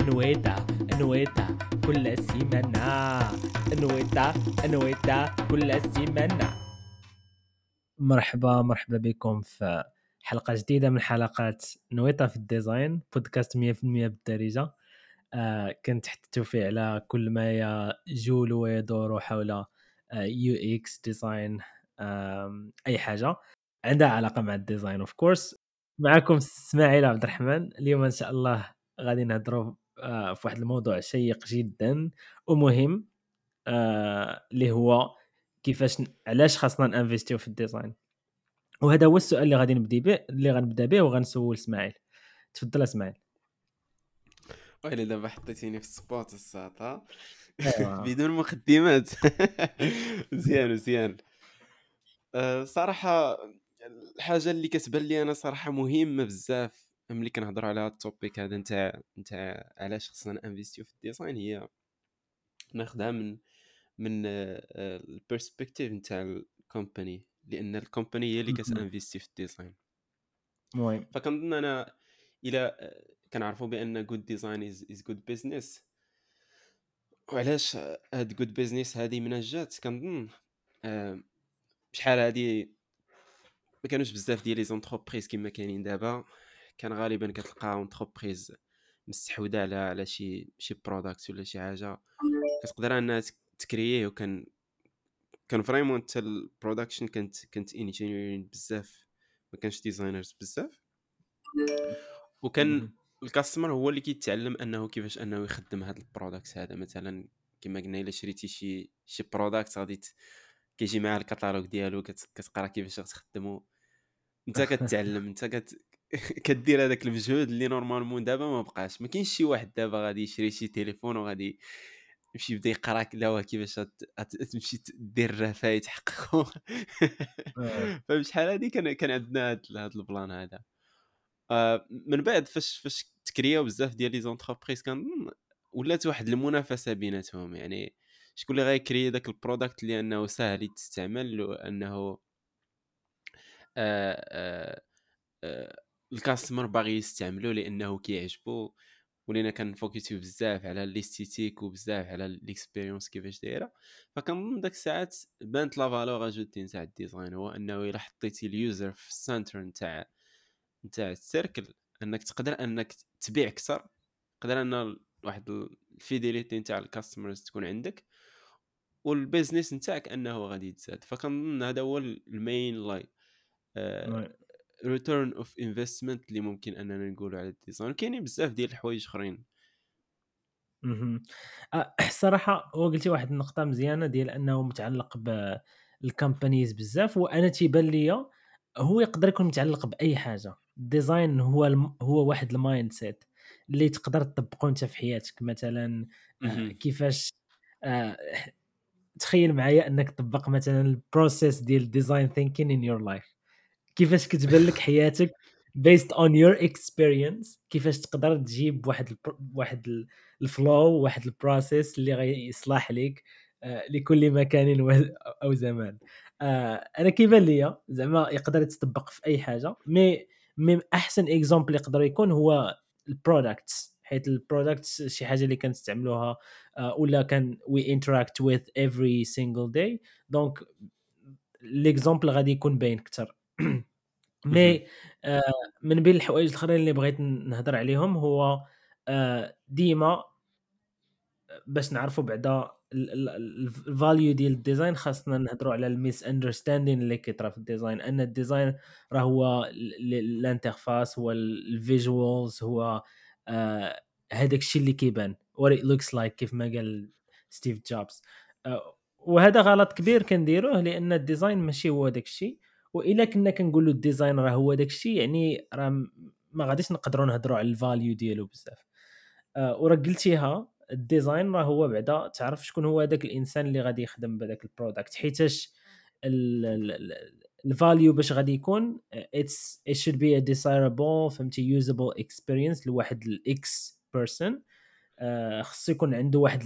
نويطة نويطة كل سيمانة نويطة نويطة كل سيمانة مرحبا مرحبا بكم في حلقة جديدة من حلقات نويطة في ال design podcast 100% بالدارجة. آه كنت تحدثوا فيه على كل ما يجول ويدور حول UX design أي حاجة. عندها علاقة مع ال design of course معكم إسماعيل عبد الرحمن. اليوم إن شاء الله غادي نهضروا آه، في واحد الموضوع شيق جدا. ومهم آه، اللي هو كيفاش علاش خاصنا نانفيستيو في ال design. وهذا هو السؤال اللي غادي نبدا به اللي غنبدا به وغنسول إسماعيل. تفضل إسماعيل. ويلي دابا حطيتيني في ال spot الساطا أيوة. بدون مقدمات مزيان مزيان أه صراحة الحاجة اللي كتبان لي أنا صراحة مهمة بزاف. ملي كنهضر على هذا ال topic هذا نتاع نتاع علاش خصنا نانفيستيو في ال design؟ هي ناخذها من من ال perspective نتاع ال company لأن ال company هي اللي كتانفيستي في ال design. المهم فكنظن أنا إلى كنعرفوا بأن good design is good business وعلاش هاد good business هذه من جات كنظن بشحال هادي ما كانوش بزاف ديال les entreprises كما كاينين دابا. كان غالبا كتلقى entreprise مستحوذة على على شي شي product ولا شي حاجة. كتقدر أنها تكرييه وكان كان vraiment حتى ال production كانت كانت engineering بزاف ما كانش designers بزاف. وكان ال customer هو اللي كيتعلم أنه كيفاش أنه يخدم هذا ال product هذا. مثلا كما قلنا إلا شريتي شي شي product غادي كيجي معاه الكتالوج ديالو كتقرا كيفاش غتخدمو. أنت كتعلم أنت كت... كدير هذاك المجهود اللي normalement دابا ما بقاش. ما كاينش شي واحد دابا غادي يشري شي تليفون وغادي يمشي يبدا يقرا لا كيفاش تمشي دير الرفاي تحققو. آه. فبشحال هادي؟ كان كان عندنا هذا ال plan هذا. آه، من بعد فاش فاش تكرياو بزاف ديال les entreprises كان ولات واحد المنافسة بيناتهم. يعني شكون اللي غيكري داك ال product اللي أنه ساهل تستعمل وأنه آه آه آه ال customer باغي يستعملو لأنه كيعجبو ولينا كنفوكسيو بزاف على l'esthétique وبزاف على l'expérience كيفاش دايرة. فكنظن داك الساعات بانت la valeur ajoutée نتاع ال design هو أنه إلا حطيتي ال user في ال center نتاع نتاع ال circle أنك تقدر أنك تبيع أكثر تقدر أن واحد ال fidélité نتاع ال customers تكون عندك وال business نتاعك أنه غادي يتزاد. فكنظن هذا هو ال main la return of investment اللي ممكن أننا نقولوا على ال design. كاينين بزاف ديال الحوايج آخرين. الصراحه هو قلتي واحد النقطة مزيانة ديال أنه متعلق بال companies بزاف وأنا تيبان ليا هو يقدر يكون متعلق بأي حاجة. ال design هو الم... هو واحد ال mindset اللي تقدر تطبقه أنت في حياتك. مثلا آه كيفاش آه تخيل معايا أنك تطبق مثلا ال process ديال design thinking in your life كيفاش كتبان لك حياتك based on your experience كيفاش تقدر تجيب واحد ال واحد ال flow واحد process اللي غيصلح لك آه لكل مكان أو زمان. آه أنا كيبان ليا زعما يقدر يتطبق في أي حاجة مي مي أحسن exemple يقدر يكون هو ال products حيت البرودكتس شي حاجة اللي كنستعملوها آه ولا كان we interact with every single day donc l'exemple غادي يكون باين أكثر. mais آه من بين الحوايج الأخرين اللي بغيت نهضر عليهم هو آه ديما باش نعرفوا بعدا ال value ديال ال design خاصنا نهضروا على ال misunderstanding اللي كيطرا في ال design. أن ال design راه هو ال interface هو ال visuals هو آه هذاك الشيء اللي كيبان. What it looks like كيف ما قال ستيف جوبز. آه وهذا غلط كبير كنديروه لأن ال design ماشي هو داك الشيء وإلا كنا كنقولوا ال design راه هو داك الشيء يعني راه ما غاديش نقدروا نهضروا على ال value ديالو بزاف. آه وراه قلتيها ال design راه هو بعدا تعرف شكون هو هذاك الإنسان اللي غادي يخدم بهذاك ال product حيتاش ال value باش غادي يكون it's it should be a desirable فهمتي usable experience لواحد ال X person خصو يكون عنده واحد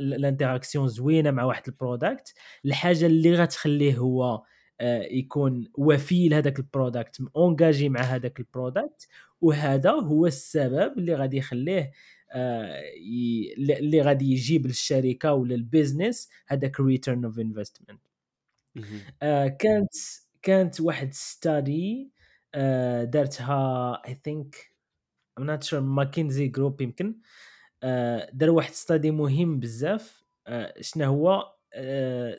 ال interaction زوينة مع واحد ال product. الحاجة اللي غتخليه هو آه، يكون وفي لهذاك ال product engagé مع هذاك ال product وهذا هو السبب اللي غادي يخليه آه، اللي غادي يجيب للشركة ولا ال business هذاك return of investment كانت كانت واحد study آه، دارتها I think I'm not sure McKinsey group يمكن. آه، داروا واحد study مهم بزاف. شنو هو؟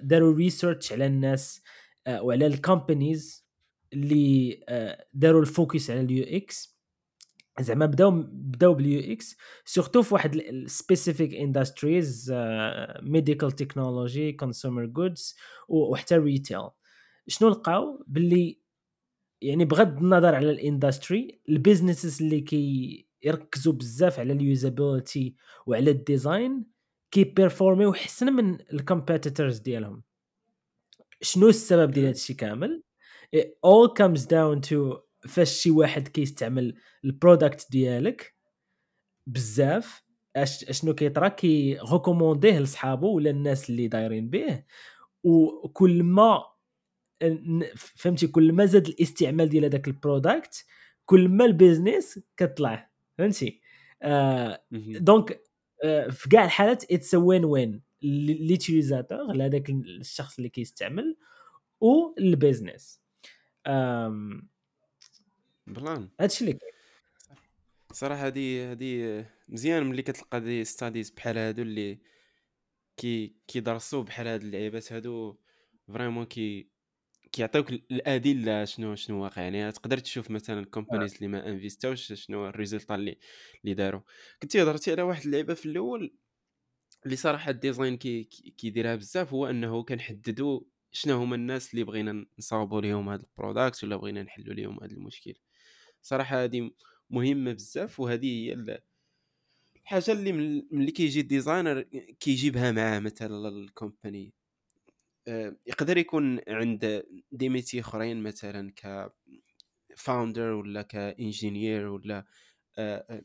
داروا research على الناس. وعلى ال companies اللي داروا ال focus على ال UX زعما بداو بداو بال UX surtout في واحد specific industries medical technology consumer goods وحتى retail شنو لقاو؟ باللي يعني بغض النظر على ال industry ال businesses اللي كي يركزوا بزاف على ال usability وعلى ال design كي performيو احسن من ال competitors ديالهم. شنو السبب ديال هادشي كامل؟ It all comes down to فاش شي واحد كيستعمل ال product ديالك بزاف أشنو كيطرا؟ كي recommandيه لصحابو ولا الناس اللي دايرين به وكل ما فهمتي كل ما زاد الاستعمال ديال هذاك ال product كل ما ال business كطلع فهمتي؟ آه donc آه في كاع الحالات it's win win l'utilisateur لهذاك الشخص اللي كيستعمل وال business plan. هادشي اللي كاين. صراحة هذه هذه مزيان ملي كتلقى des studies بحال هادو اللي كي كيدرسوا بحال هاد اللعيبات هادو vraiment كي كيعطيوك الأدلة شنو شنو واقع. يعني تقدر تشوف مثلا companies اللي ما investاوش شنو ال result اللي اللي داروا. كنتي هضرتي على واحد اللعبه في الأول اللي صراحة ال design كي كيديرها بزاف هو أنه كنحددوا شنو هما الناس اللي بغينا نصاوبوا لهم هذا ال product ولا بغينا نحلوا لهم هذا المشكل. صراحة هذه مهمة بزاف وهذه هي الحاجة اللي ملي كيجي ال designer كيجيبها معاه مثلا ال company آه، يقدر يكون عند des métiers أخرين مثلا ك founder ولا ك ingénieur ولا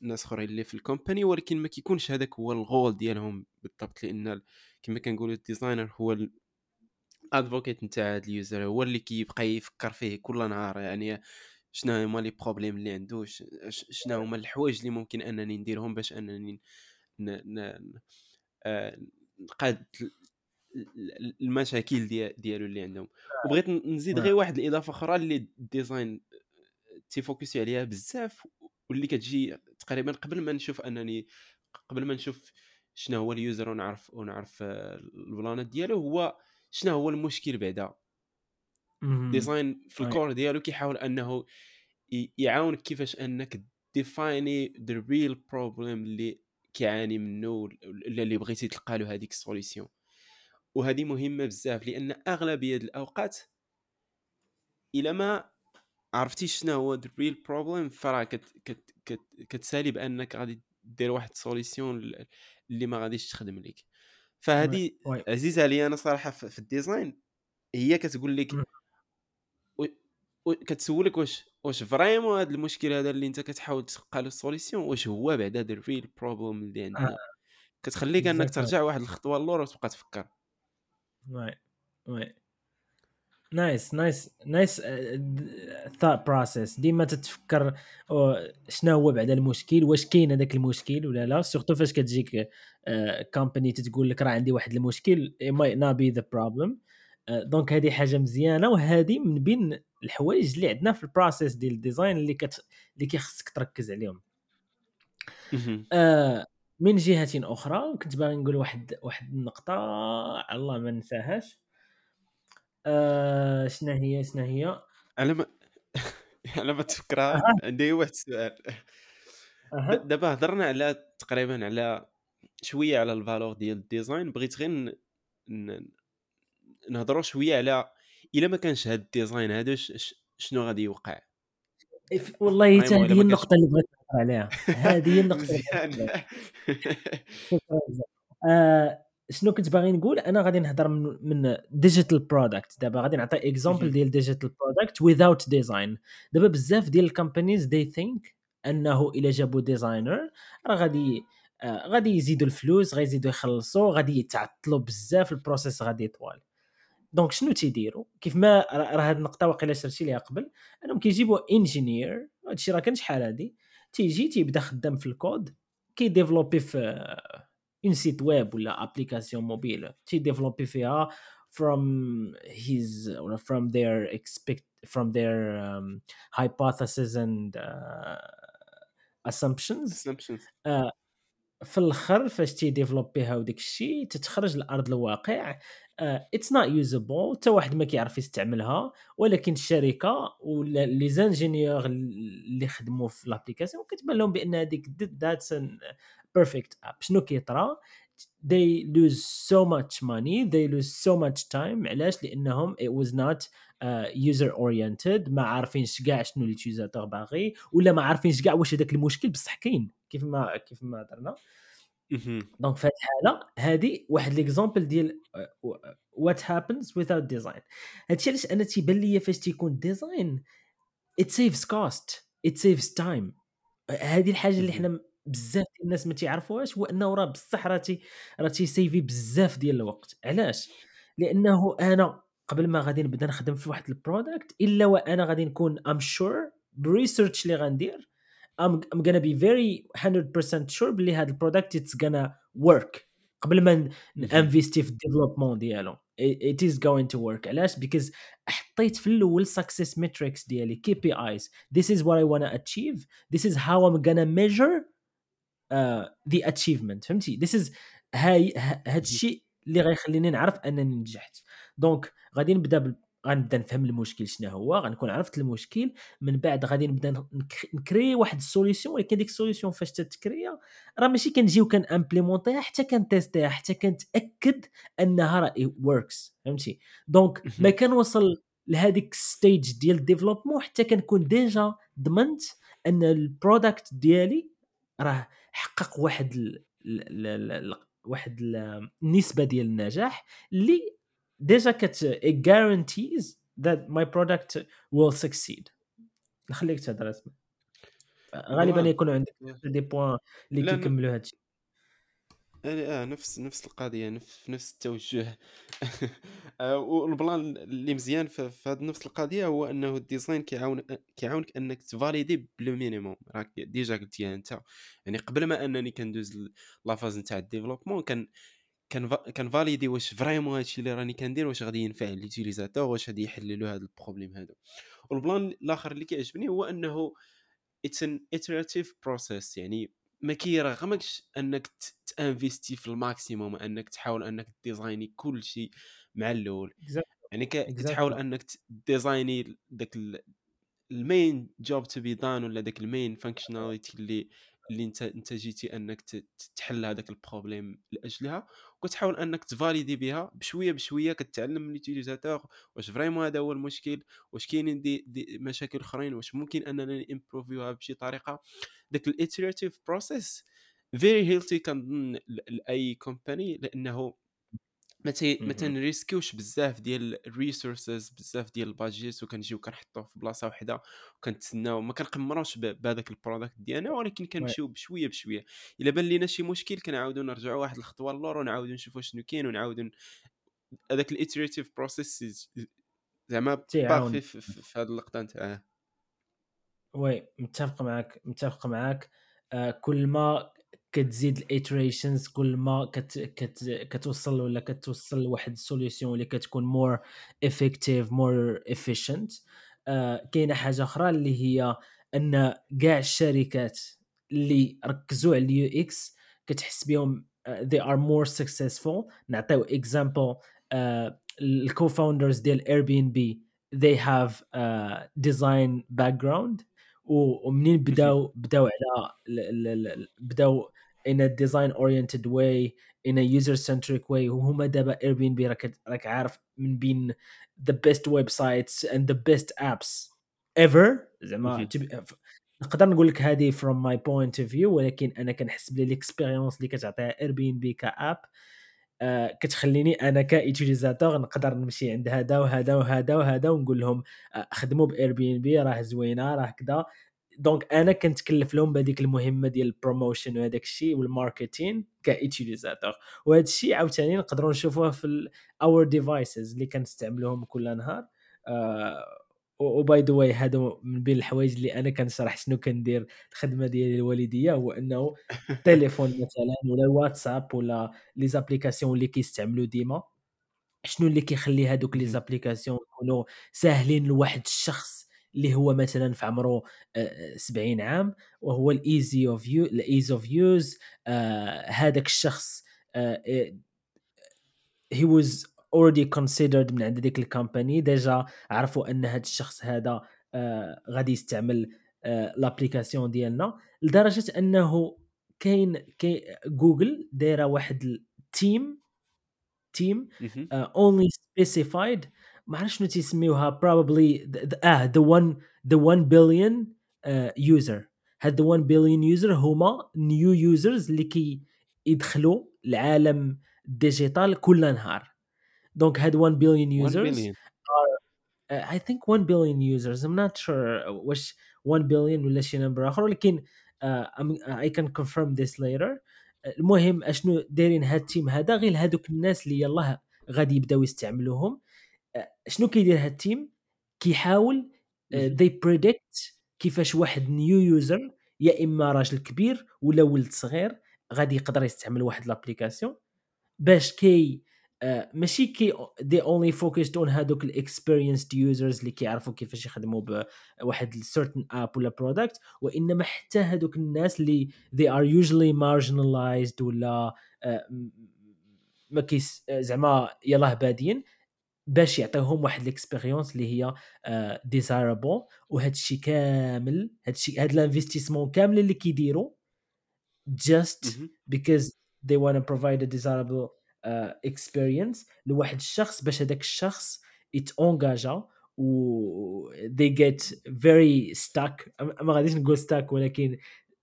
ناس أخرين اللي في ال company ولكن ما كيكونش هذاك هو الغول ديالهم بالضبط لأن كما كنقولوا ال designer هو ال advocate نتاع هذا ال user هو اللي كيبقى يفكر فيه كل نهار يعني شنو هما les problèmes اللي عنده شنو هما الحوايج اللي ممكن أنني نديرهم باش أنني نقاد المشاكل ديالو اللي عندهم. وبغيت نزيد غير واحد الإضافة أخرى اللي ال design تيfocusي عليها بزاف واللي كتجي تقريبا قبل ما نشوف أنني قبل ما نشوف شنو هو ال user ونعرف ونعرف ال planات ديالو هو شنو هو المشكل بعدا. design في ال core ديالو كيحاول أنه يعاونك كيفاش أنك defineي the real problem اللي كيعاني منه ولا اللي بغيتي تلقى له هذيك ال solution. وهذه مهمة بزاف لأن أغلبية الأوقات إلا ما عرفتي شنو هو the real problem فراه كت كت كت كتسالي بأنك غادي دير واحد solution اللي ما غاديش تخدم لك فهذه عزيزة عليا أنا صراحة في ال design هي كتقول لك كتسولك واش واش vraiment هذا المشكل هذا اللي أنت كتحاول تلقى له solution واش هو بعدا the real problem اللي عندنا. آه. كتخليك أنك ترجع واحد الخطوة للور وتبقى تفكر. oui oui. Nice nice nice thought process ديما تتفكر شنو هو بعدا المشكل؟ واش كاين هذاك المشكل ولا لا؟ surtout فاش كتجيك company uh, تتقول لك راه عندي واحد المشكل it might not be the problem. donc هذه حاجة مزيانة وهذه من بين الحوايج اللي عندنا في ال process ديال ال design اللي كت اللي كيخصك تركز عليهم. uh, من جهة أخرى كنت باغي نقول واحد واحد النقطة. الله ما ننساهاش آه شنو هي شنو هي. على ما على ما تفكرها. عندي واحد السؤال دابا هضرنا على تقريبا على شوية على la valeur ديال ال design. بغيت غير نهضروا شوية على إلا ما كانش هاد ال design هذا شنو غادي يوقع؟ والله حتى هذه النقطة اللي بغيت نهضر عليها. هذه هي النقطة آه شنو كنت باغي نقول؟ أنا غادي نهضر من من digital product دابا غادي نعطي example ديال digital product without design دابا بزاف ديال ال companies they think أنه إلا جابوا designer راه غادي آه غادي يزيدوا الفلوس غيزيدوا يخلصوا غادي يتعطلوا بزاف ال process غادي يطول donc شنو تيديروا كيف ما راه هذه النقطة واقيلا شرتي ليها قبل. أنهم كيجيبوا ingénieur هادشي راه كان شحال هادي. تيجي تيبدا خدام في الكود كي développer في un site web ولا application mobile تي développer فيها from his or from their expect from their um, hypothesis and uh, assumptions. Assumptions. Uh, في الأخر فاش تي développer ها وداك الشيء تتخرج لأرض الواقع. It's not usable حتى واحد ما كيعرف يستعملها. ولكن الشركة ولا les ingénieurs اللي خدموا في l'application كتبان لهم بأن هذيك that's perfect app شنو كيطرا they lose so much money. They lose so much time. علاش؟ لأنهم it was not uh, user oriented ما عارفينش كاع شنو ال utilisateur باغي ولا ما عارفينش كاع واش هذاك المشكل. بصح كاين كيف ما كيف ما درنا. donc في هذه الحالة هذه واحد l'exemple ديال what happens without design هادشي علاش أنا تيبان ليا فاش تيكون design it saves cost. It saves time. هذه الحاجة اللي حنا بزاف ديال الناس ما تيعرفوهاش هو أنه راه بصح راه تي راه تي saveي بزاف ديال الوقت. علاش؟ لأنه أنا قبل ما غادي نبدا نخدم في واحد ال product إلا وأنا غادي نكون I'm sure ب research اللي غندير I'm, I'm gonna be very 100% sure بلي هذا ال product it's gonna work قبل ما investir في ال développement ديالو. It is going to work. علاش؟ because حطيت في الأول success metrics ديالي KPIs this is what I to achieve. This is how I'm gonna measure uh, the achievement فهمتي؟ This is هاي هاد الشيء اللي غيخليني نعرف أنني نجحت. donc غادي نبدا غنبدا نفهم المشكل شنو هو غنكون عرفت المشكل من بعد غادي نبدا نcréer واحد ال solution ولكن ديك la solution فاش تتcréa راه ماشي كنجيو كن implémenter ها حتى كن tester ها حتى كنتأكد أنها راه works فهمتي؟ دونك ما كنوصل لهذيك stage ديال ال développement حتى كنكون déjà ضمنت أن ال product ديالي راه حقق واحد ال ال ال واحد النسبة ديال النجاح اللي déjà كت guarantees that my product will succeed. نخليك تهضر اسمع غالبا يكونوا عندك des points اللي كيكملوا هادشي. يعني آه نفس نفس القضية نفس نفس التوجه. آه، وال plan اللي مزيان في هذه نفس القضية هو أنه ال design كيعاون كيعاونك أنك ت valider ب le minimum. راك déjà قلتيها أنت. يعني قبل ما أنني كندوز la phase نتاع ال développement كان كان valider واش vraiment هادشي اللي راني كندير واش غادي ينفع l'utilisateur واش غادي يحل له هذا ال problème هذا وال plan الآخر اللي كيعجبني هو أنه it's an iterative process يعني ما كيرغمكش انك ت investir في ال maximum انك تحاول انك designي كل شيء مع الأول يعني كتحاول انك ديزايني داك ال main job to be done ولا داك ال main functionality اللي اللي انت انت جيتي انك تحل هذاك ال problème لأجلها وكتحاول انك ت valider بها بشوية بشوية كتعلم من ال utilisateur واش vraiment هذا هو المشكل واش كاينين دي, دي مشاكل أخرين واش ممكن اننا improveيوها بشي طريقة. داك ال iterative process very healthy كنظن لأي company لأنه ما ما تن risquerوش بزاف ديال ال resources بزاف ديال ال budget وكنجيو كنحطوه في بلاصة وحدة وكنتسناو. ما كنقمروش بهذاك ال product ديالنا ولكن كنمشيو بشوية بشوية. إلا بان لينا شي مشكل كنعاودو نرجعوا واحد الخطوة للور ونعاودو نشوفوا شنو كاين ونعاودو هذاك ال iterative process زعما باغي في, هذه اللقطة نتاعه. oui متفق معاك متفق معاك. آه كل ما كتزيد ال iterations كل ما كت كت كتوصل ولا كتوصل لواحد ال solution اللي كتكون more effective more efficient كاينة حاجة أخرى اللي هي أن كاع الشركات اللي ركزوا على ال UX كتحس بهم uh, they are more successful. نعطيو example ال co-founders ديال Airbnb they have a design background. ومنين بداو بداو على بداو in a design oriented way in a user centric way وهما دابا Airbnb راك راك عارف من بين the best websites and the best apps ever. زعما نقدر نقول لك هذه from my point of view ولكن أنا كنحس بلي ال expérience اللي كتعطيها Airbnb كاب كتخليني أنا ك utilisateur نقدر نمشي عند هذا وهذا وهذا وهذا ونقول لهم آه خدموا ب Airbnb راه زوينة راه كذا donc أنا كنتكلف لهم بهذيك المهمة ديال ال promotion وهذاك الشيء وال marketing ك utilisateur. وهذا الشيء عاوتاني نقدروا نشوفوه في our devices اللي كنستعملوهم كل نهار. آه و by the way هادو من بين الحوايج اللي أنا كنشرح شنو كندير الخدمة ديالي الوالدية هو أنه التليفون مثلا ولا الواتساب ولا les applications اللي كيستعملوا ديما شنو اللي كيخلي هادوك les. applications يكونوا ساهلين لواحد الشخص اللي هو مثلا في عمره آه، 70 عام وهو ال easy of u ال ease of use هذاك الشخص آه، he already considered من عند ديك ال company déjà عرفوا أن هذا الشخص هذا آه غادي يستعمل آه l'application ديالنا لدرجة أنه كاين كاين جوجل دايرة واحد ال team team. only specified ما عرفتش شنو تيسميوها the, آه the one the 1 billion user هاد 1 billion user هما new users اللي كي يدخلوا العالم digital كل نهار donc هاد 1 بليون 1 users billion I think 1 billion users. I'm not sure واش 1 billion ولا شي number آخر ولكن I can confirm this later. المهم أشنو دايرين هاد ال team هذا؟ غير هادوك الناس اللي يلاه غادي يبداو يستعملوهم. آه، شنو كيدير هاد ال team؟ كيحاول آه، مهم. they predict كيفاش واحد new user يا إما راجل كبير ولا ولد صغير غادي يقدر يستعمل واحد l'application باش كي آه، ماشي كي they only focused on هادوك ال experienced users اللي كيعرفوا كيفاش يخدموا بواحد certain app ولا product وإنما حتى هادوك الناس اللي they are usually marginalized ولا آه، ما كيس آه، زعما يلاه بادين باش يعطيهم واحد ال expérience اللي هي desirable وهذا الشيء كامل هذا الشيء هذا ال investissement كامل اللي كيديروا just because they want to provide a desirable uh, experience لواحد الشخص باش هذاك الشخص يت engagea و they get very stuck ما غاديش نقول stuck ولكن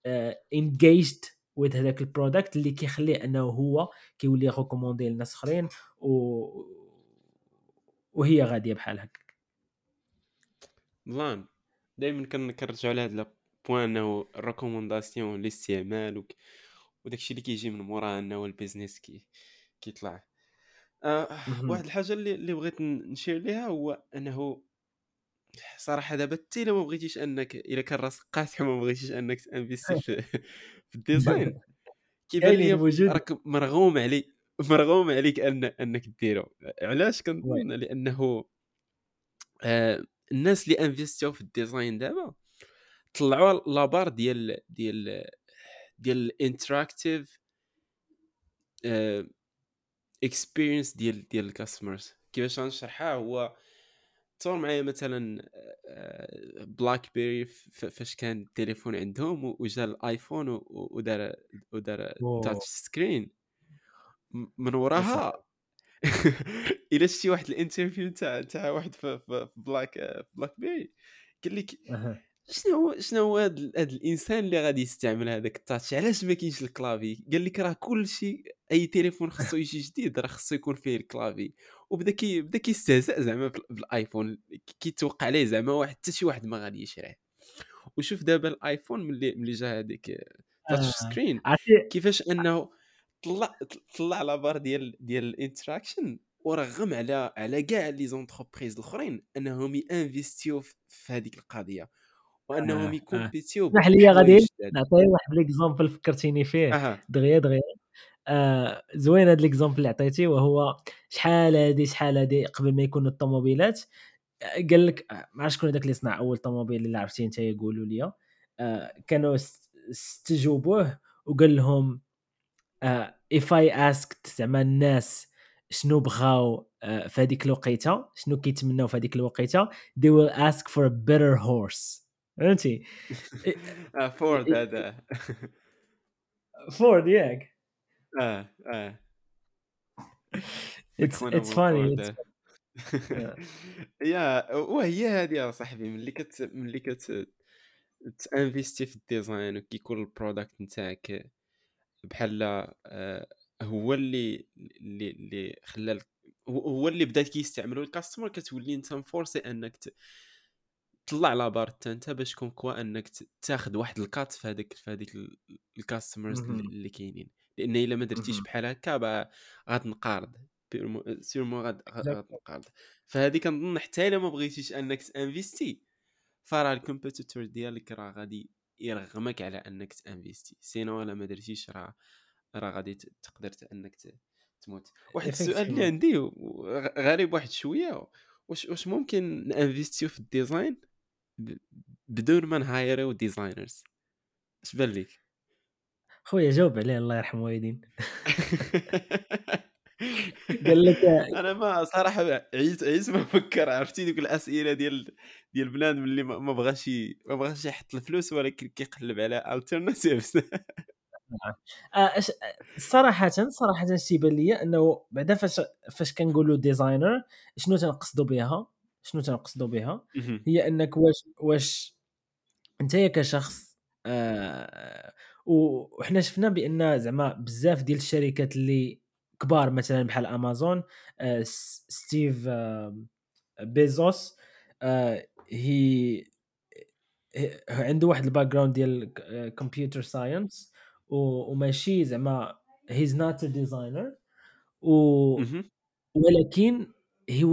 uh, engaged with هذاك ال product اللي كيخليه أنه هو كيولي recommander لناس أخرين و وهي غادية بحال هكا بان دائما كنرجعوا لهاد ال point أنه ال recommandation الاستعمال. وداكشي اللي كيجي من موراه أنه ال business كي كيطلع. آه. واحد الحاجة اللي, اللي بغيت نشير ليها هو أنه صراحة دابا حتى الا ما بغيتيش أنك إلا كان راسك قاصح وما بغيتيش أنك ت investi في, في ال design. كيبان لي راك مرغوم عليك مرغوم عليك أن أنك ديرو. علاش. كنظن؟ لأنه آه الناس اللي investi او في ال design دابا طلعوا la barre ديال ديال ديال ال interactive experience ديال ديال ال customers كيفاش غنشرحها هو تصور معايا مثلا BlackBerry فاش كان التليفون عندهم وجا ال iPhone ودار ودار. touch screen من وراها إلا شتي واحد ال interview تاع تاع واحد في Black BlackBerry قال لك. شنو هو شنو هو هذا الإنسان اللي غادي يستعمل هذاك ال touch؟ علاش ما كاينش ال clavier؟ قال لك راه كل شيء أي تليفون خصو يجي جديد راه خصو يكون فيه ال clavier. وبدا كي بدا كيستهزأ زعما بال- بال iPhone كيتوقع عليه زعما واحد حتى شي واحد ما غادي يشريه. وشوف دابا ال iPhone ملي ملي جا هذيك touch آه. screen عرفتي؟ كيفاش أنه طلع طلع la barre ديال ديال ال interaction ورغم على على كاع les entreprises الأخرين أنهم ي investi او في في هذيك القضية. وأنهم آه، آه. ي compete يو اسمح لي غادي نعطي واحد l'exemple فكرتيني فيه. أها. دغيا دغيا. آه زوين هذا l'exemple اللي عطيتي وهو شحال هادي شحال هادي قبل ما يكونوا الطوموبيلات. آه، قال لك آه، ما عرفتش شكون هذاك اللي صنع أول طوموبيل اللي عرفتي أنت يقولوا لي. آه كانوا است- استجوبوه وقال لهم آه if I asked زعما الناس شنو بغاو آه في هذيك الوقيتة شنو كيتمناو في هذيك الوقيتة they will ask for a better horse. فهمتي آه، فورد هذا. فورد ياك. آه آه. It's آه. يا وهي هذه يا صاحبي ملي كت ملي كت تانفيستي في ال design وكيكون ال product نتاعك بحال آه، هو اللي اللي اللي خلى هو اللي بدا كيستعملو. ال customer كتولي انت مفورسي انك ت- تطلع la barre حتى انت باش كون كوا انك تاخذ واحد ال cut في هذيك في هذيك ال- ال customers اللي كاينين. لأن إلا ما درتيش. بحال هكا غتنقارض sûrement غتنقرض. فهذه كنظن حتى إلا ما بغيتيش أنك تانفيستي فراه ال competitor ديالك راه غادي يرغمك على أنك تانفيستي. sinon إلا ما درتيش راه راه غادي تقدر أنك تموت. واحد السؤال اللي عندي غريب واحد شوية واش واش ممكن نانفيستيو في ال design؟ بدون ما نهايرو designers اش بان لك خويا جاوب عليه الله يرحم والدين قال لك أنا ما صراحة عييت عييت ما فكر عرفتي ديك الأسئلة ديال ديال بنادم اللي ما بغاش ما بغاش يحط الفلوس ولكن كيقلب على alternatives آه، صراحة صراحة اش تيبان لي أنه بعدا فاش فاش كنقولوا designer شنو تنقصدوا بها شنو تنقصدوا بها؟ هي أنك واش واش أنت كشخص آه وحنا شفنا بأن زعما بزاف ديال الشركات اللي كبار مثلا بحال أمازون آه ستيف آه بيزوس آه هي عنده واحد ال background ديال computer science وماشي زعما he's not a designer ولكن he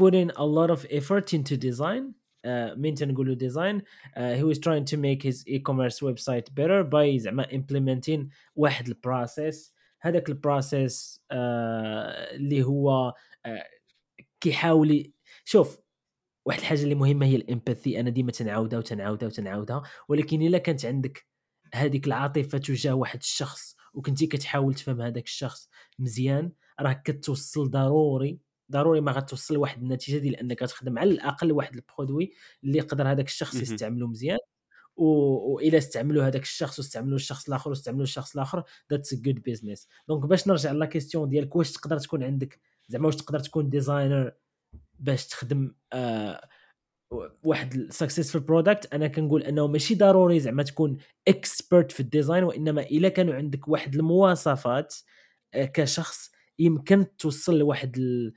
was putting a lot of effort into design uh, مين تنقولوا design. Uh, he was trying to make his e-commerce website better by زعما implementing واحد ال process هذاك ال process uh, اللي هو uh, كيحاول شوف واحد الحاجة اللي مهمة هي ال empathy. أنا ديما تنعاودها وتنعاودها وتنعاودها ولكن إلا كانت عندك هذيك العاطفة تجاه واحد الشخص وكنتي كتحاول تفهم هذاك الشخص مزيان راه كتوصل ضروري ضروري ما غتوصل لواحد النتيجة ديال انك تخدم على الأقل واحد ال produit اللي يقدر هذاك الشخص يستعمله مزيان والى استعملوا هذاك الشخص واستعملوا الشخص الآخر واستعملوا الشخص الآخر that's good business donc باش نرجع la question ديالك واش تقدر تكون عندك؟ زعما واش تقدر تكون designer باش تخدم آه واحد سكسسفul برودكت أنا كنقول أنه ماشي ضروري زعما تكون expert في ال design وإنما إلا كانوا عندك واحد المواصفات آه، كشخص يمكن توصل لواحد ال...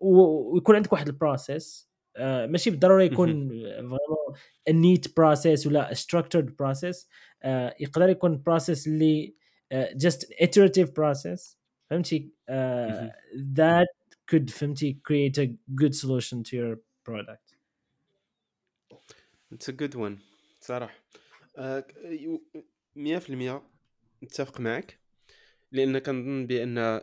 ويكون عندك واحد ال process آه، ماشي بالضروره يكون neat process ولا structured process آه، يقدر يكون process اللي just iterative process فهمتي؟ that could فهمتي؟ create a good solution to your product. It's a good one صراحة. 100% متفق معك لأن كنظن بأن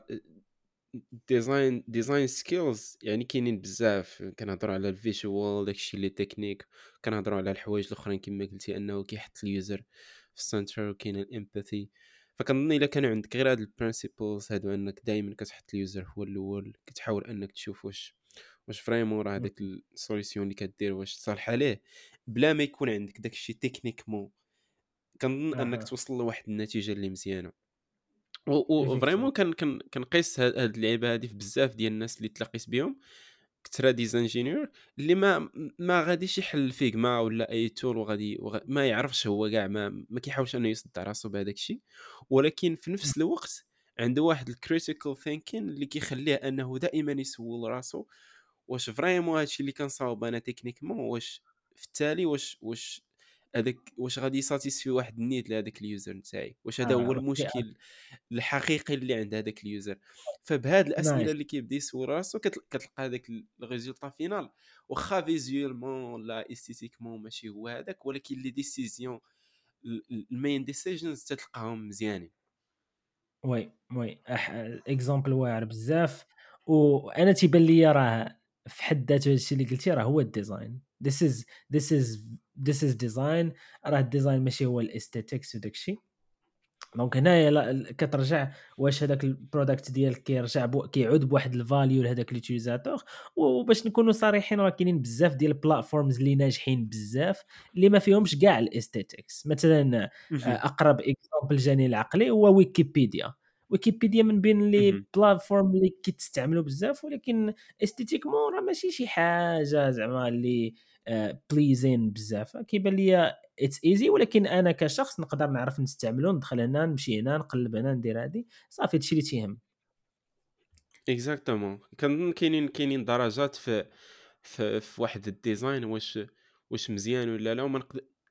design design skills يعني كاينين بزاف. كنهضروا على ال visual داكشي اللي تكنيك كنهضروا على الحوايج الأخرين كما قلتي أنه كيحط ال user في ال center وكاين ال empathy فكنظن إلا كانوا عندك غير هاد ال principles هادو أنك دائما كتحط ال user هو الأول كتحاول أنك تشوف واش واش vraiment راه هذاك ال solution اللي كدير واش صالحة ليه. بلا ما يكون عندك داكشي techniquement كنظن أنك توصل لواحد النتيجة اللي مزيانة. و vraiment كان كنقيس هاد اللعيبة هادي في بزاف ديال الناس اللي تلاقيت بهم كثر des ingénieurs اللي ما ما غاديش يحل Figma ولا أي tool وغادي وغ... ما يعرفش هو كاع ما, ما كيحاولش إنه يصدع راسو بهذاك الشيء. ولكن في نفس الوقت عنده واحد ال critical thinking اللي كيخليه أنه دائما يسول راسو واش vraiment هادشي اللي كنصاوب أنا techniquement واش في التالي واش واش هذاك واش غادي يساتيسفي واحد ال need لهذاك ال user نتاعي؟ واش هذا هو آه، المشكل الحقيقي اللي عند هذاك ال user؟ فبهاد الأسئلة اللي كيبدا يسول راسو كتلقى هذاك ال résultat final واخا visuellement لا esthétiquement ماشي هو هذاك ولكن les décisions ال main decisions تتلقاهم مزيانين. oui oui. exemple واعر بزاف. وأنا تيبان لي راه في حد ذاته الشيء اللي قلتي راه هو ال design this is this is this is design. راه ال design ماشي هو ال aesthetics وداك الشيء. donc هنايا كترجع واش هذاك ال product ديالك كيرجع بو كيعود بواحد ال value لهذاك l'utilisateur وباش نكونوا صريحين راه كاينين بزاف ديال ال platforms اللي ناجحين بزاف اللي ما فيهمش كاع ال aesthetics مثلا آه، أقرب example جاني لعقلي هو ويكيبيديا ويكيبيديا من بين les plateformes اللي كيتستعملوا بزاف ولكن esthétiquement راه ماشي شي حاجة زعما اللي pleasing بزاف. كيبان لي it's easy ولكن أنا كشخص نقدر نعرف نستعملو ندخل هنا نمشي هنا نقلب هنا ندير هادي. صافي هادشي اللي تيهم. exactement كنظن كاينين كاينين درجات في في, في واحد ال design واش واش مزيان ولا لا وما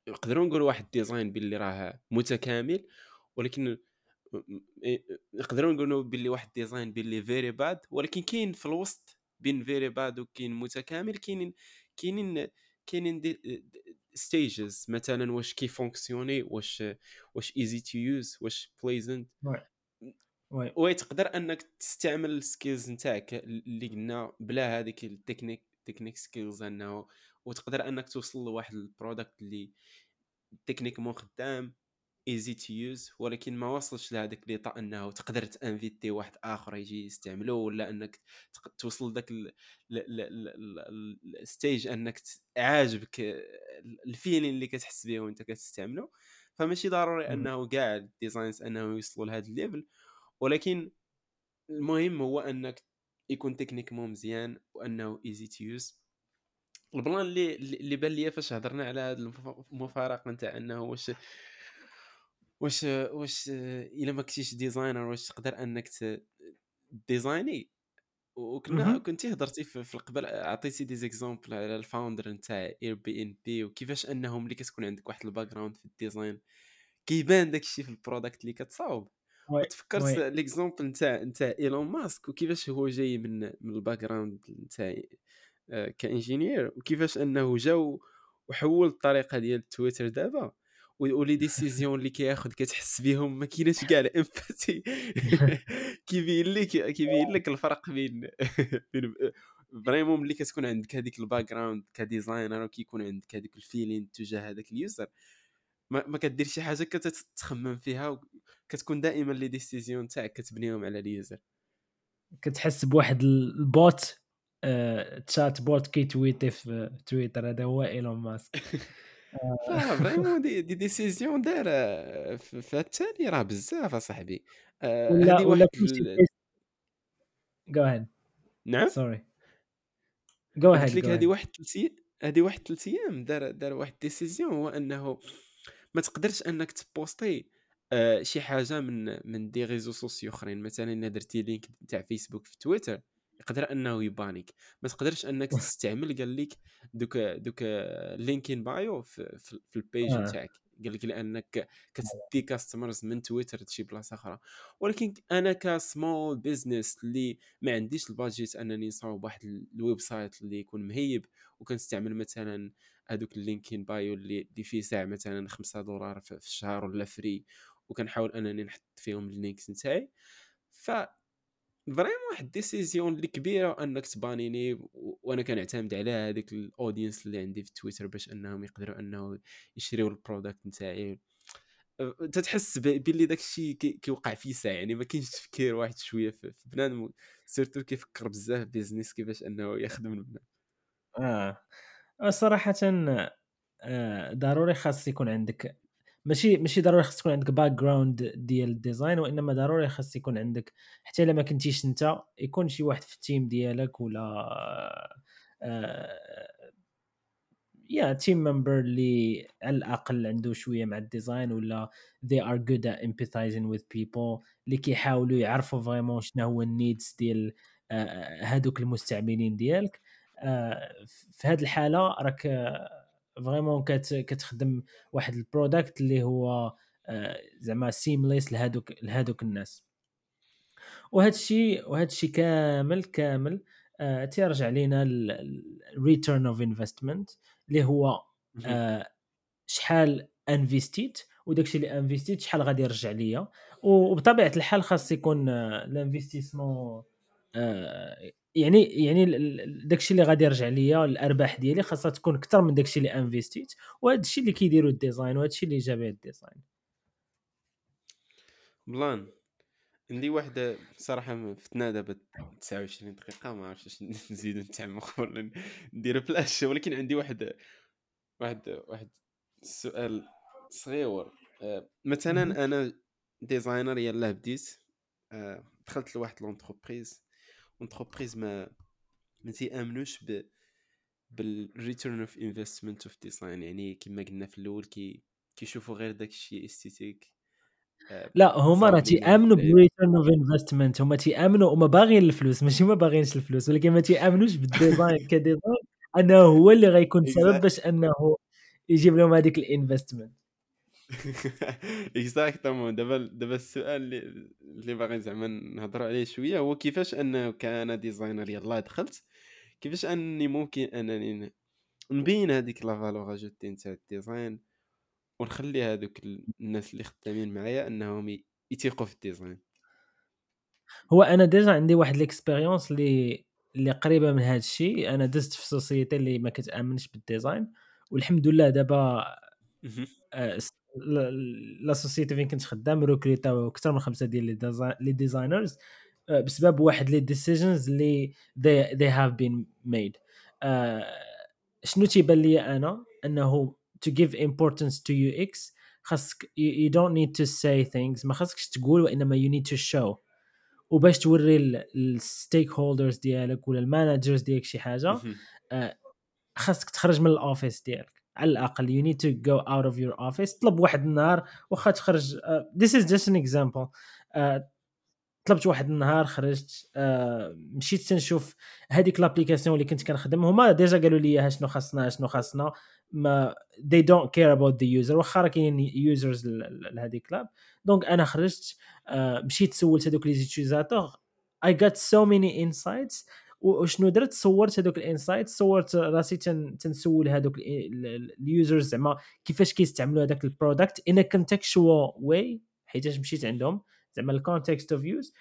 نقدروا نقولوا واحد ال design باللي راه متكامل ولكن نقدروا نقولوا باللي واحد design باللي very bad ولكن كاين في الوسط بين very bad وكاين متكامل كاينين كاينين كاينين stages مثلا واش كي fonctionner واش واش easy to use واش pleasant وي وي تقدر أنك تستعمل ال skills نتاعك اللي قلنا بلا هذيك ال technique technique skills أنه وتقدر أنك توصل لواحد ال product اللي techniquement خدام. easy to use ولكن ما وصلش لهذاك l'état إنه تقدر ت inviter واحد آخر يجي يستعملو ولا إنك توصل لذاك ال stage إنك عاجبك ال feeling اللي كتحس به وأنت كتستعملو. فماشي ضروري إنه كاع ال designs انه يوصلوا لهذا ال level ولكن المهم هو إنك يكون techniquement مزيان وإنه easy to use ال plan اللي اللي بان ليا فاش هضرنا على هذا المفارقه نتاع إنه واش واش واش إلا ما كنتيش designer واش تقدر أنك design ي؟ وكنا كنتي هضرتي في القبل عطيتي des exemples على ال founder نتاع Airbnb وكيفاش أنهم ملي كتكون عندك واحد ال background في ال design كيبان داك الشيء في ال product اللي كتصاوب. تفكرت l'exemple نتاع نتاع ايلون ماسك وكيفاش هو جاي من من ال background نتاع آه، ك ingénieur وكيفاش أنه جا وحول الطريقة ديال تويتر دابا. و les décisions اللي كياخذ كتحس بهم ما كايناش كاع ال empathie كيبين لك كيبين لك الفرق بين بين vraiment ملي كتكون عندك هذيك ال background ك designer وكيكون عندك هذيك ال feeling تجاه هذاك ال user ما, ما كدير شي حاجة كتخمم فيها كتكون دائما les décisions تاعك كتبنيهم على ال user. كتحس بواحد ال bot chatbot كي tweeter في تويتر هذا هو إيلون ماسك. vraiment des des décisions دار في التالي راه بزاف اصاحبي ولا ولا go ahead نعم sorry go ahead قلت لك هذه واحد ثلاث هذه واحد ثلاث أيام دار دار واحد décision هو أنه ما تقدرش أنك ت poster آه شي حاجة من من des réseaux sociaux أخرين. مثلا إلا درتي link تاع فيسبوك في تويتر. يقدر أنه ي ban يك. ما تقدرش أنك تستعمل قال لك دوك دوك link in bio في, في, في ال page آه. تاعك. قال لك لأنك كتدي customers من تويتر لشي بلاصة أخرى. ولكن أنا ك small business اللي ما عنديش ال budget أنني نصاوب واحد ال website اللي يكون مهيب وكنستعمل مثلا هذوك ال link in bio اللي, اللي فيه ساعة مثلا 5 دولار في الشهر ولا free وكنحاول أنني نحط فيهم ال links نتاعي. ف vraiment واحد décision اللي كبيرة انك ت ban يني وأنا كنعتمد على هذيك ال audience اللي عندي في تويتر باش أنهم يقدروا أنه يشريوا ال product نتاعي. تتحس باللي داك الشيء كيوقع في ساعة يعني ما كاينش تفكير واحد شوية في بنادم surtout كيفكر بزاف بيزنس كيفاش أنه يخدم البنات آه صراحة آه ضروري خاص يكون عندك ماشي ماشي ضروري خاص تكون عندك background ديال ال design وإنما ضروري خاص يكون عندك حتى إلا ما كنتيش أنت يكون شي واحد في ال team ديالك ولا آه يا team member اللي على الأقل عنده شوية مع ال design ولا they are good at empathizing with people اللي كيحاولوا يعرفوا vraiment شنو هو ال needs ديال هادوك المستعملين ديالك. في هذه الحالة راك vraiment كتخدم واحد ال product اللي هو آه، زعما seamless لهذوك لهذوك الناس. وهذا الشيء وهذا الشيء كامل كامل آه تيرجع لينا ال return of investment اللي هو آه شحال investi ت وداك الشيء اللي investi ت شحال غادي يرجع ليا. وبطبيعة الحال خاص يكون ال investissement آه يعني يعني داكشي اللي غادي يرجع ليا الأرباح ديالي خاصها تكون أكثر من داكشي اللي investi ت وهذا الشيء اللي كيديروا ال design وهذا الشيء اللي جاب ال design. plan عندي واحد صراحة فتنا دابا 29 دقيقة ما عرفتش نزيدو نتعمق ولا ندير بلاش. ولكن عندي واحد واحد واحد السؤال صغير آه، مثلا أنا designer يلاه بديت. آه، دخلت لواحد l'entreprise. entreprise ما ما تيامنوش ب بال return of investment of design يعني كما قلنا في الأول كي كيشوفوا غير داك الشيء esthétique لا هما راه تيامنوا بال return of investment هما تيامنوا هما باغيين الفلوس ماشي ما باغينش الفلوس ولكن ما تيامنوش بال design ك design انه هو اللي غيكون سبب باش انه يجيب لهم هذيك ال investment exactement دابا دابا السؤال اللي اللي باغي زعما نهضروا عليه شوية هو كيفاش انه كان designer يلاه دخلت كيفاش اني ممكن انني نبين هذيك la valeur ajoutée نتاع ال design ونخلي هذوك الناس اللي خدامين معايا انهم ي- يثيقوا في ال design هو أنا déjà عندي واحد l'expérience اللي اللي قريبه من هذا الشيء أنا دزت في société اللي ما كتامنش بال design والحمد لله دابا la société فين كنت خدام ريكريتاو أكثر من خمسة ديال les desi- les designers آه، بسبب واحد les decisions اللي they, they have been made. آه، شنو تيبان لي أنا؟ أنه to give importance to UX خاصك you, you don't need to say things ما خاصكش تقول وإنما you need to show. وباش توري ال stakeholders ديالك ولا ال managers ديالك شي حاجة. آه، خاصك تخرج من ال office ديالك. على الأقل you need to go out of your office. طلب واحد النهار واخا تخرج is just an example. uh, طلبت واحد النهار خرجت uh, مشيت تنشوف هذيك l'application اللي كنت كنخدم. هما ديجا قالوا لي شنو خاصنا شنو خاصنا. ما they don't care about the user. واخا راه كاينين users لهذيك l'app donc أنا خرجت uh, مشيت سولت هذوك les utilisateurs I got so many insights. وشنو درت؟ صورت هذوك ال insights صورت راسي تن تنسول هذوك ال users زعما كيفاش كيستعملوا هذاك ال product in contextual way حيت مشيت عندهم زعما ال context of use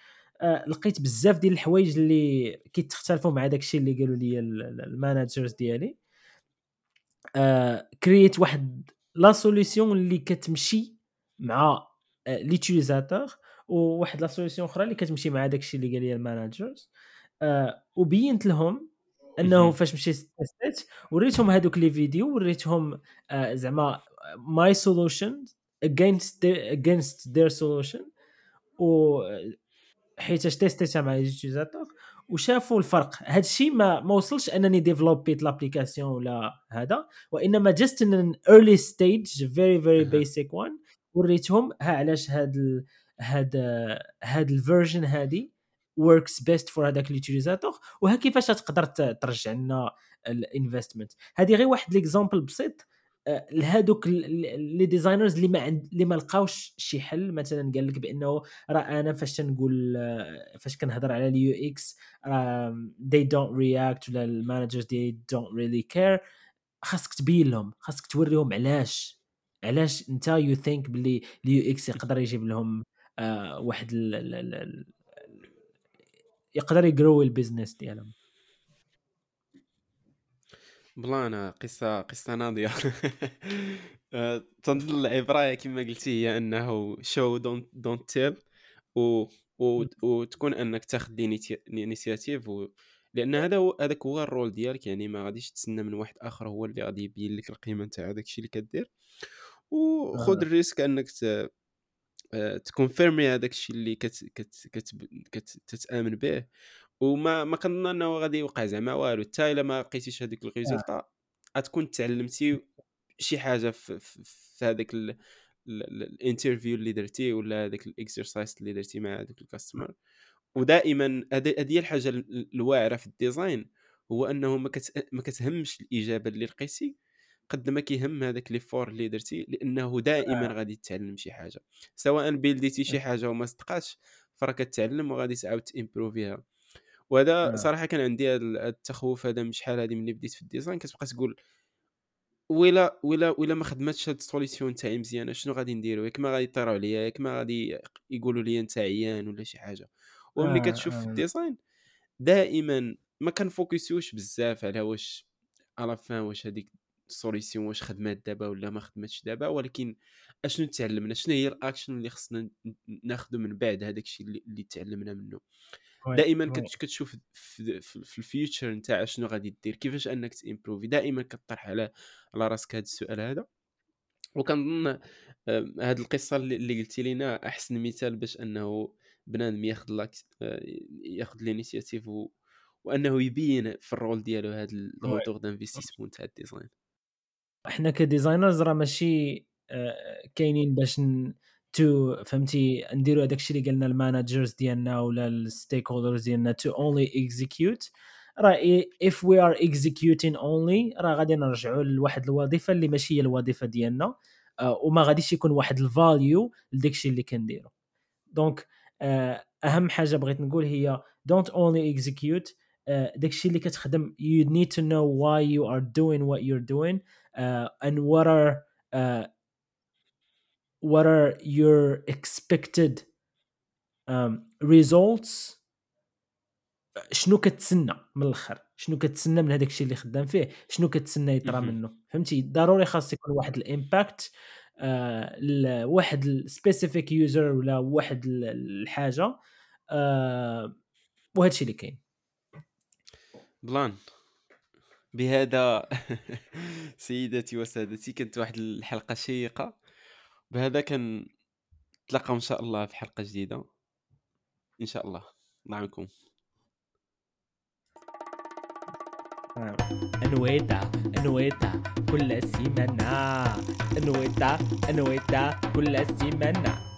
لقيت بزاف ديال الحوايج اللي كيتختلفوا مع داك الشيء اللي قالوا لي ال managers ديالي. كرييت واحد la solution اللي كتمشي مع l'utilisateur وواحد la solution أخرى اللي كتمشي مع داك الشيء اللي قال لي ال managers آه وبينت لهم إنه. فاش مشيت تستيت وريتهم هذوك les vidéos وريتهم آه زعما my solution their, against their solution و حيتاش تيستيتها مع ال utilisateur وشافوا الفرق هذا الشيء ما ما وصلش أنني ديفلوبيت l'application ولا هذا وإنما just an early stage very very. basic one وريتهم ها علاش هاد ال... هاد هاد ال version هادي works best for هذاك ال utilisateur وها كيفاش تقدر ترجع لنا ال investment هذه غير واحد l'exemple بسيط آه، لهذوك les designers اللي ما عند اللي ما لقاوش شي حل. مثلا قال لك بأنه راه أنا فاش تنقول آه، فاش كنهضر على ال UX they don't react ولا ال managers they don't really care خاصك تبين لهم خاصك توريهم علاش علاش انت you think باللي ال UX يقدر يجيب لهم آه واحد يقدر يجرو ال business ديالهم. بلانا قصة قصة ناضية. آه، تنظن العبرة كما قلتي هي أنه show don't, don't tell و, وتكون أنك تاخذ ال initiative و... لأن هذا هو هذاك هو ال rôle ديالك. يعني ما غاديش تسنى من واحد آخر هو اللي غادي يبين لك القيمة نتاع هذاك الشيء اللي كدير. وخذ آه. ال risque أنك ت... آه، تكونفيرمي هذاك الشيء اللي كت... كت... كت... كت... تتآمن به وما ما كنظن أنه غادي يوقع زعما والو. حتى إلا ما لقيتيش هذيك ال résultat غتكون تعلمتي شي حاجة في, في, في هذاك ال- ال- ال- ال interview اللي درتي ولا هذاك ال exercise اللي درتي مع هذاك ال customer ودائما هذه الحاجة ال- الواعرة في ال design هو أنه ما كت- ما كتهمش الإجابة اللي لقيتي. قد ما كيهم هذاك l'effort اللي درتي لأنه دائما غادي تتعلم شي حاجة. سواء بيلديتي شي حاجة وما صدقاتش فراه كتعلم وغادي تعاود تامبروفيها وهذا آه. صراحة كان عندي هذا ال- هذا التخوف هذا من شحال هذه ملي بديت في ال design كتبقى تقول ويلا ويلا ويلا ما خدمتش هاد ال solution تاعي مزيانة شنو غادي نديرو؟ ياك ما غادي يطيروا عليا ياك ما غادي يقولوا لي انت عيان ولا شي حاجة. وملي آه، كتشوف في آه. ال design دائما ما كنفوكسيوش بزاف على واش على فان واش هذيك ال solution واش خدمات دابا ولا ما خدمتش دابا ولكن أشنو تعلمنا؟ شنو هي الاكشن اللي خصنا ن- ناخذه من بعد هذاك الشيء اللي, اللي تعلمنا منه؟ دائما كتشوف في, في, في ال future نتاع شنو غادي دير؟ كيفاش أنك تيمبروفي دائما كطرح على على راسك هذا السؤال هذا. وكنظن هاد القصة اللي, قلتي لينا أحسن مثال باش أنه بنادم ياخذ لاك آه، ياخذ ال initiative. وأنه يبين في ال rôle ديالو هذا ال retour d'investissement تاع ال design إحنا ك designers راه ماشي آه، كاينين باش. to فهمتي نديروا هذاك الشيء اللي قالنا ال managers ديالنا ولا ال stakeholders ديالنا to only execute راه if we are executing only راه غادي نرجعوا لواحد الوظيفة اللي ماشي هي الوظيفة ديالنا آه، وما غاديش يكون واحد ال value لداكشي اللي كنديرو donc آه، أهم حاجة بغيت نقول هي don't only execute آه، داكشي اللي كتخدم you need to know why you are doing what you're doing uh, and what are uh, what are your expected um, results شنو كتسنى من الآخر؟ شنو كتسنى من هذاك الشيء اللي خدام فيه؟ شنو كتسنى يطرى منه؟ فهمتي؟ ضروري خاص يكون واحد ال impact آه لواحد ال specific user ولا واحد الحاجة آه وهذا الشيء اللي كاين. Voilà. بهذا سيداتي وسادتي كانت واحد الحلقة شيقة. بهذا كان نتلاقاو إن شاء الله في حلقة جديدة. إن شاء الله. الله معكم أنويتا أنويتا كل سيمانة أنويتا أنويتا كل سيمانة